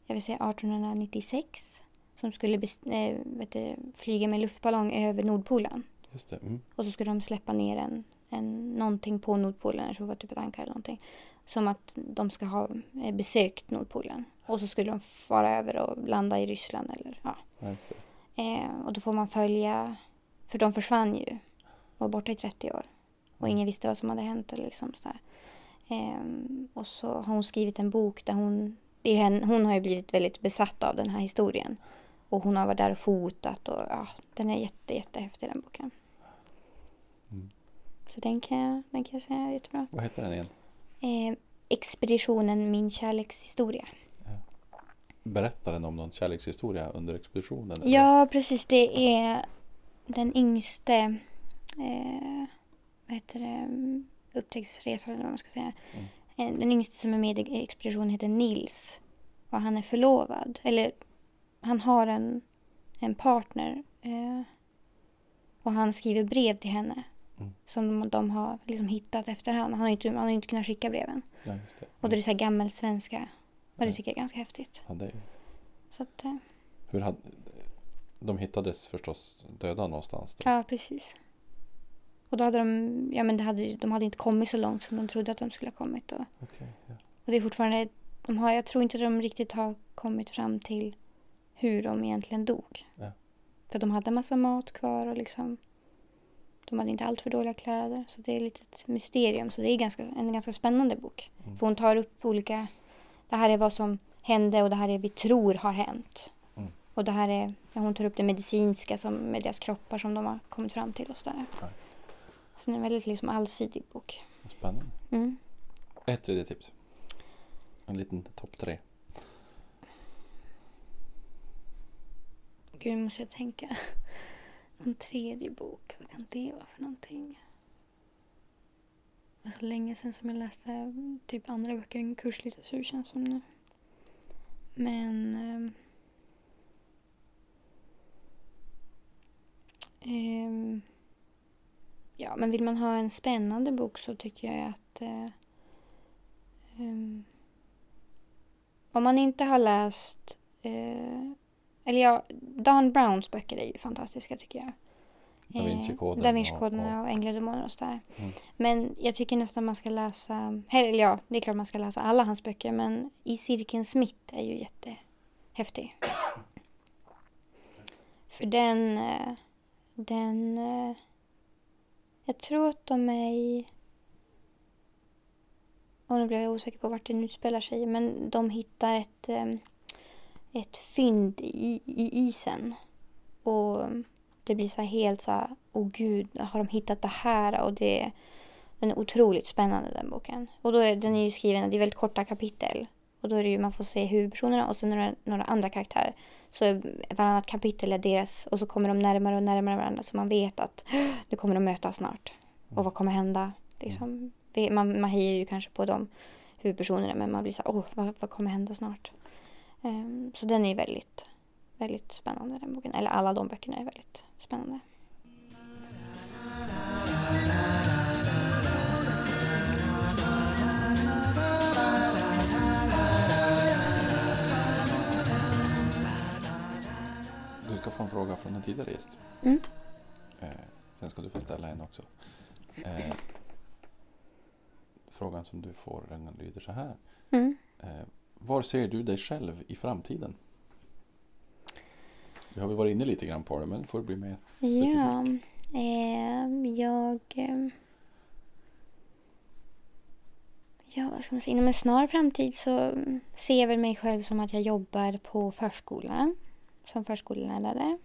jag vill säga 1896, som skulle vet du, flyga med luftballong över Nordpolen. Just det. Mm. Och så skulle de släppa ner en, en, någonting på Nordpolen, jag tror det var typ ett ankar eller någonting. Som att de ska ha eh, besökt Nordpolen. Och så skulle de fara över och landa i Ryssland eller ja. Just det. Eh, och då får man följa, för de försvann ju. Var borta i 30 år. Och ingen visste vad som hade hänt eller liksom sådär. Eh, och så har hon skrivit en bok där hon, det är henne, hon har ju blivit väldigt besatt av den här historien. Och hon har varit där och fotat och ja, den är jätte, jättehäftig den boken. Mm. Så den kan, jag, den kan jag säga är jättebra. Vad heter den igen? Eh, Expeditionen Min kärlekshistoria. Berättar den om någon kärlekshistoria under expeditionen? eller? Ja, precis. Det är den yngste eh, vad heter det? upptäcktsresan eller vad man ska säga. Mm. Eh, Den yngste som är med i expeditionen heter Nils. Och han är förlovad. Eller han har en, en partner. Eh, och han skriver brev till henne. Mm. Som de, de har liksom hittat efterhand. Han har ju inte, han har inte kunnat skicka breven. Ja, det. Och då är det så här gammelsvenska. Och det Mm. tycker jag är ganska häftigt. Ja, det är... Så att, eh, Hur hade... De hittades förstås döda någonstans. Då. Ja, precis. Och då hade de, ja men det hade, de hade inte kommit så långt som de trodde att de skulle ha kommit. Och, Okej, ja. och det är fortfarande, de har, jag tror inte de riktigt har kommit fram till hur de egentligen dog. Ja. För de hade massa mat kvar och liksom, de hade inte allt för dåliga kläder. Så det är lite ett mysterium. Så det är ganska, en ganska spännande bok. Mm. För hon tar upp olika, det här är vad som hände och det här är vi tror har hänt. Mm. Och det här är, hon tar upp det medicinska som, med deras kroppar som de har kommit fram till och sådär. Ja. Så det är en väldigt liksom allsidig bok. Spännande. Mm. Ett tredje tips. En liten topp tre. Gud, nu måste jag tänka. En tredje bok, vad kan det vara för någonting? Det var så länge sedan som jag läste typ andra böcker än kurslitteratur känns som nu. Men... ehm, ehm, ja, men vill man ha en spännande bok så tycker jag att... eh, ehm, om man inte har läst... eh, eller ja, Dan Browns böcker är ju fantastiska tycker jag. Da Vinci-koden Eh, Da Vinci-koden och- och- och, Änglademoner och sådär. Mm. Men jag tycker nästan man ska läsa, eller ja, det är klart man ska läsa alla hans böcker, men I cirkelns mitt är ju jättehäftig. För den, eh, den, eh, jag tror att de är i, och nu blev jag osäker på vart den utspelar sig, men de hittar ett, ehm, ett fynd i, i isen. Och det blir så här helt så här, åh gud, har de hittat det här? Och det, den är otroligt spännande den boken. Och då är den är ju skriven, det är väldigt korta kapitel. Och då är det ju, man får se huvudpersonerna och sen några, några andra karaktärer. Så varannat kapitel är deras och så kommer de närmare och närmare varandra så man vet att nu kommer de mötas snart. Och vad kommer hända? Liksom, man, man hejar ju kanske på de huvudpersonerna men man blir så här, åh, vad, vad kommer hända snart? Um, så den är ju väldigt, väldigt spännande den boken. Eller alla de böckerna är väldigt spännande. Få en fråga från en tidigare gäst. Mm. Eh, sen ska du få ställa en också. Eh, frågan som du får den lyder så här. Mm. Eh, var ser du dig själv i framtiden? Vi har väl varit inne lite grann på det, men det får bli mer specifikt. Ja, eh, jag... Eh, Ja, vad ska man säga? Inom en snar framtid så ser jag väl mig själv som att jag jobbar på förskola. Som förskollärare.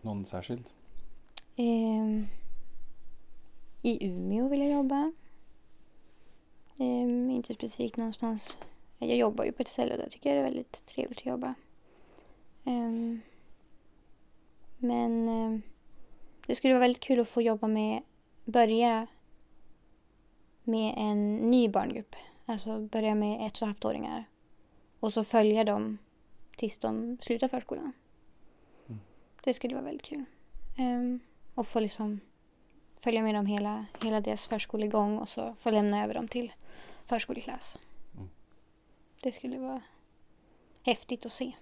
Någon särskild? Ehm, I Umeå vill jag jobba. Ehm, inte specifikt någonstans. Jag jobbar ju på ett ställe där tycker jag det är väldigt trevligt att jobba. Ehm, men ehm, det skulle vara väldigt kul att få jobba med, börja med en ny barngrupp. Alltså börja med ett och ett halvt åringar. Och så följa dem tills de slutar förskolan. Det skulle vara väldigt kul. Ehm, och få liksom följa med dem hela, hela deras förskolegång och så få lämna över dem till förskoleklass. Mm. Det skulle vara häftigt att se.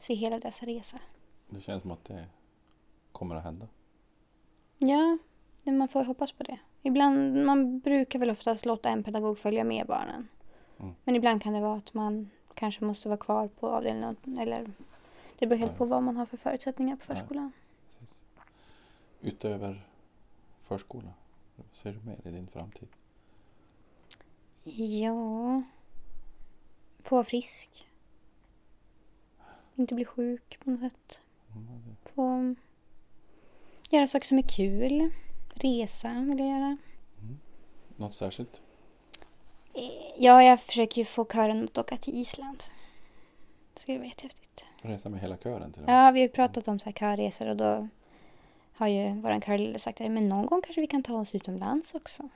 Se hela deras resa. Det känns som att det kommer att hända. Ja, man får hoppas på det. Ibland, man brukar väl oftast låta en pedagog följa med barnen. Mm. Men ibland kan det vara att man kanske måste vara kvar på avdelningen. Eller det beror helt Ja. på vad man har för förutsättningar på Ja. förskolan. Precis. Utöver förskola, vad ser du mer i din framtid? Ja. Få vara frisk. Inte bli sjuk på något sätt. Mm, Få göra saker som är kul. Resa vill jag göra. Något särskilt? Eh, Ja, jag försöker ju få kören att åka till Island. Det skulle vara jättehäftigt. Resa med hela kören till och med? Ja, vi har pratat om så här körresor och då har ju våran körledare sagt att men någon gång kanske vi kan ta oss utomlands också.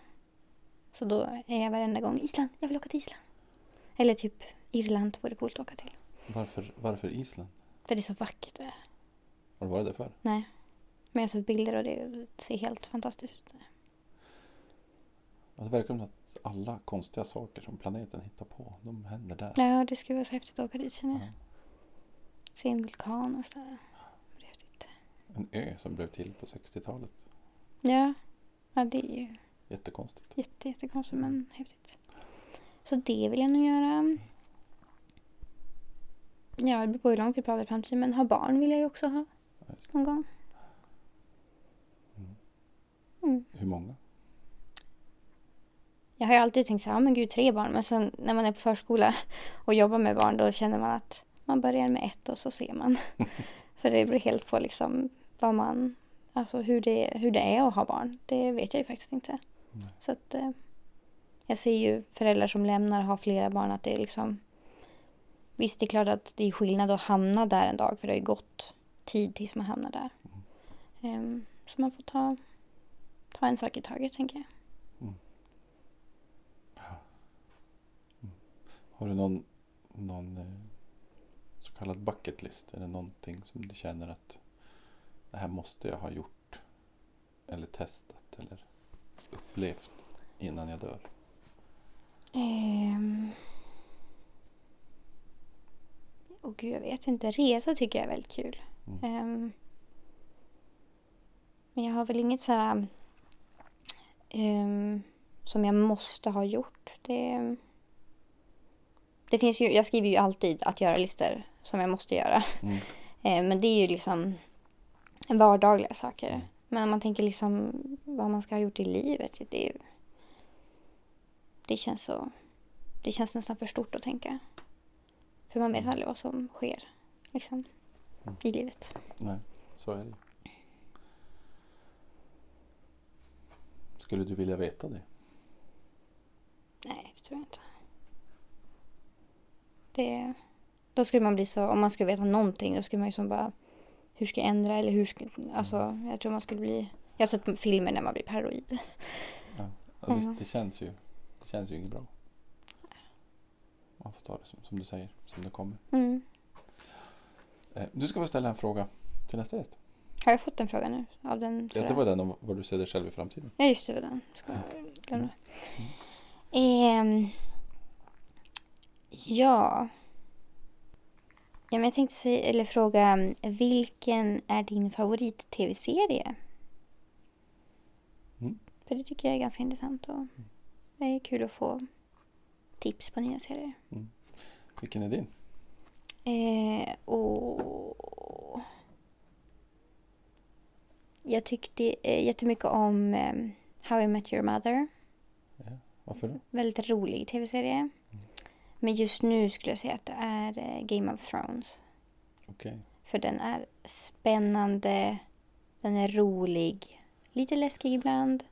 Så då är jag varenda gång Island, jag vill åka till Island. Eller typ Irland vore coolt att åka till. Varför, varför Island? För det är så vackert där. Har du varit där förr? Nej. Men jag har sett bilder och det ser helt fantastiskt ut. där. Det verkar som att alla konstiga saker som planeten hittar på, de händer där. Ja, det skulle vara så häftigt att åka dit känner jag. Ja. Se en vulkan och sådär. Häftigt. En ö som blev till på 60-talet. Ja. ja, det är ju Jättekonstigt. jätte, jättekonstigt men häftigt. Så det vill jag nog göra. Ja, det beror på hur långt vi pratar i framtiden. Men ha barn vill jag ju också ha Ja, någon gång. Mm. Mm. Hur många? Jag har ju alltid tänkt så här, "Ja, men gud tre barn. Men sen när man är på förskola och jobbar med barn då känner man att man börjar med ett och så ser man. För det beror helt på liksom vad man, alltså hur det, hur det är att ha barn. Det vet jag ju faktiskt inte. Nej. Så att eh, jag ser ju föräldrar som lämnar och har flera barn att det är liksom Visst, det är klart att det är skillnad att hamna där en dag för det har ju gått tid tills man hamnar där. Ehm, så man får ta, ta en sak i taget tänker jag. Har du någon, någon eh, kallad bucket list? Är det någonting som du känner att det här måste jag ha gjort eller testat eller upplevt innan jag dör? Ehm. Åh gud, jag vet inte. Resa tycker jag är väldigt kul. Mm. Ehm. Men jag har väl inget så här ehm, som jag måste ha gjort. Det, det finns ju, jag skriver ju alltid att göra-listor som jag måste göra. Mm. Ehm, men det är ju liksom vardagliga saker. Mm. Men om man tänker liksom vad man ska ha gjort i livet. Det, ju, det känns så... Det känns nästan för stort att tänka. För man vet aldrig vad som sker liksom, Mm. i livet. Nej, så är det. Skulle du vilja veta det? Nej, det tror jag inte. Det, då skulle man bli så, om man skulle veta någonting, då skulle man ju som bara, hur ska jag ändra eller hur ska, alltså jag tror man skulle bli, jag har sett filmer när man blir paranoid. Ja, Ja. det, det, känns ju, det känns ju inget bra. Man får ta det som, som du säger, som det kommer. Mm. Eh, du ska få ställa en fråga till nästa gäst. Har jag fått en fråga nu? Av den, Ja, det var den om vad du ser dig själv i framtiden. Ja, just det, var den. Ska jag glömma. Ehm, ja. Ja men jag tänkte säga, eller fråga, vilken är din favorit-tv-serie? Mm. För det tycker jag är ganska intressant och det är kul att få tips på nya serier. Vilken är din? Eh, och jag tyckte eh, jättemycket om eh, How I Met Your Mother. Varför då? Väldigt rolig tv-serie. Men just nu skulle jag säga att det är eh, Game of Thrones. Okej. För den är spännande, den är rolig, lite läskig ibland.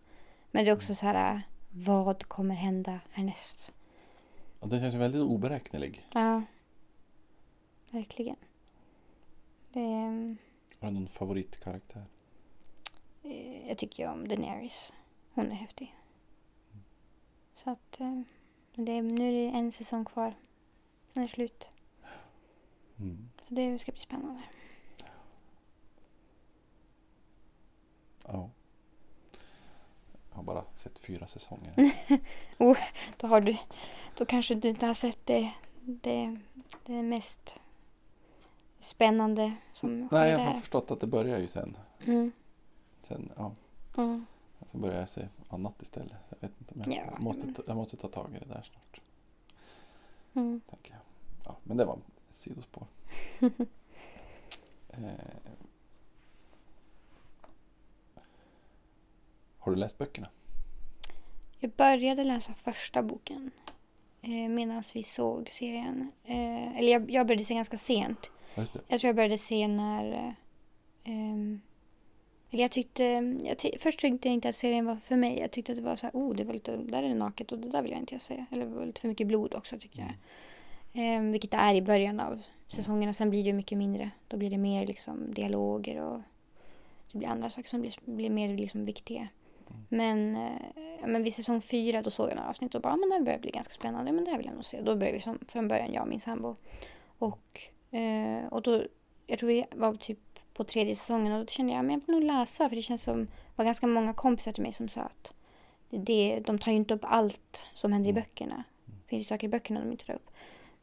Men det är också så här, vad kommer hända härnäst? Och den känns väldigt oberäknelig. Ja, verkligen. Är- Har du någon favoritkaraktär? eh, jag tycker ju om Daenerys. Hon är häftig. Så att eh, det, är- nu är det en säsong kvar. Den är slut. Mm. Så det ska bli spännande. Ja. Jag har bara sett fyra säsonger. Då, har du, då kanske du inte har sett det, det, det mest spännande som Nej, jag har förstått att det börjar ju sen. Mm. Sen, ja, Mm. Sen börjar jag se annat istället. Så Jag, vet inte, men Ja, jag, måste ta, jag måste ta tag i det där snart. Mm. Tänker jag. Ja, men det var ett sidospår. eh, har du läst böckerna? Jag började läsa första boken eh, medan vi såg serien. Eh, eller jag, jag började se ganska sent. Ja, just det. Jag tror jag började se när... Eh, ehm, eller jag tyckte... Jag ty, först tyckte jag inte att serien var för mig. Jag tyckte att det var så här, oh, det var lite, där är det naket och det där vill jag inte se. Eller det var lite för mycket blod också tyckte jag. Ehm, vilket det är i början av säsongerna. Sen blir det ju mycket mindre. Då blir det mer liksom dialoger och det blir andra saker som blir, blir mer liksom viktiga. Men, eh, men vid säsong fyra då såg jag några avsnitt och bara, ja, men det här börjar bli ganska spännande. Men det här vill jag nog se. Då började vi som, från början, jag och min sambo. Och, eh, och då, jag tror vi var typ på tredje säsongen och då kände jag, men jag vill nog läsa. För det känns som, det var ganska många kompisar till mig som sa att det, de tar ju inte upp allt som händer i Mm. böckerna. Det finns ju saker i böckerna de inte tar upp.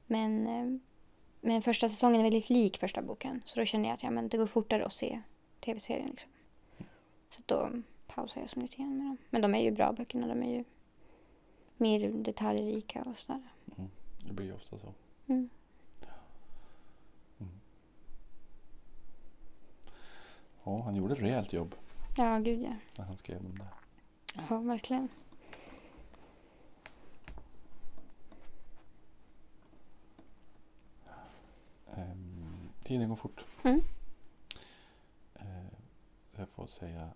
Men, eh, men första säsongen är väldigt lik första boken. Så då kände jag att ja, men det går fortare att se tv-serien. Liksom. Så då pausade jag som lite grann med dem. Men de är ju bra böckerna. De är ju mer detaljrika och sådär. Mm. Det blir ju ofta så. Mm. Ja, han gjorde ett rejält jobb Ja, gud ja. när han skrev dem där. Ja, verkligen. Ehm, tiden går fort. Mm. Eh, så jag får säga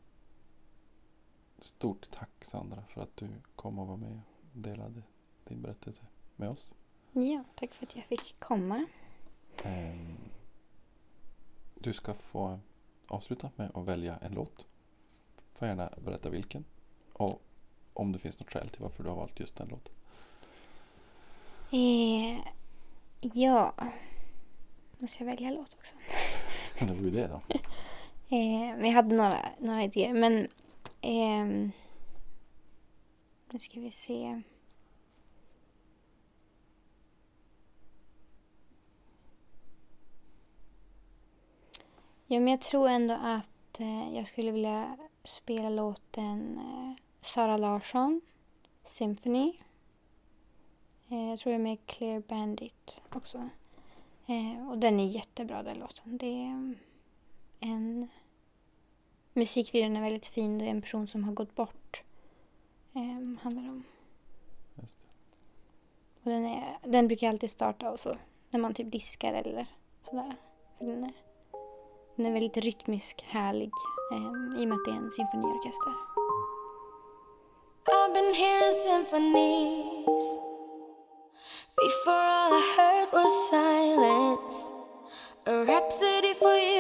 stort tack Sandra för att du kom och var med och delade din berättelse med oss. Ja, tack för att jag fick komma. Ehm, du ska få avsluta med att välja en låt. Får gärna berätta vilken. Och om det finns något skäl till varför du har valt just den låten. Eh, ja. Måste jag välja låt också? Det var ju det då. Eh, men jag hade några, några idéer. Men ehm, nu ska vi se. Ja, men jag tror ändå att eh, jag skulle vilja spela låten eh, Sara Larsson, Symphony. Eh, jag tror det är med Clear Bandit också. Eh, och den är jättebra den låten. Det är en musikvideon är väldigt fin. Det är en person som har gått bort. Eh, handlar om. Just det. Och den, är, den brukar jag alltid starta och så när man typ diskar eller sådär. För den, är, den är väldigt rytmisk, härlig eh, i och med att det är en symfoniorkester. I've been hearing symphonies. Before all I heard was silence. A rhapsody for you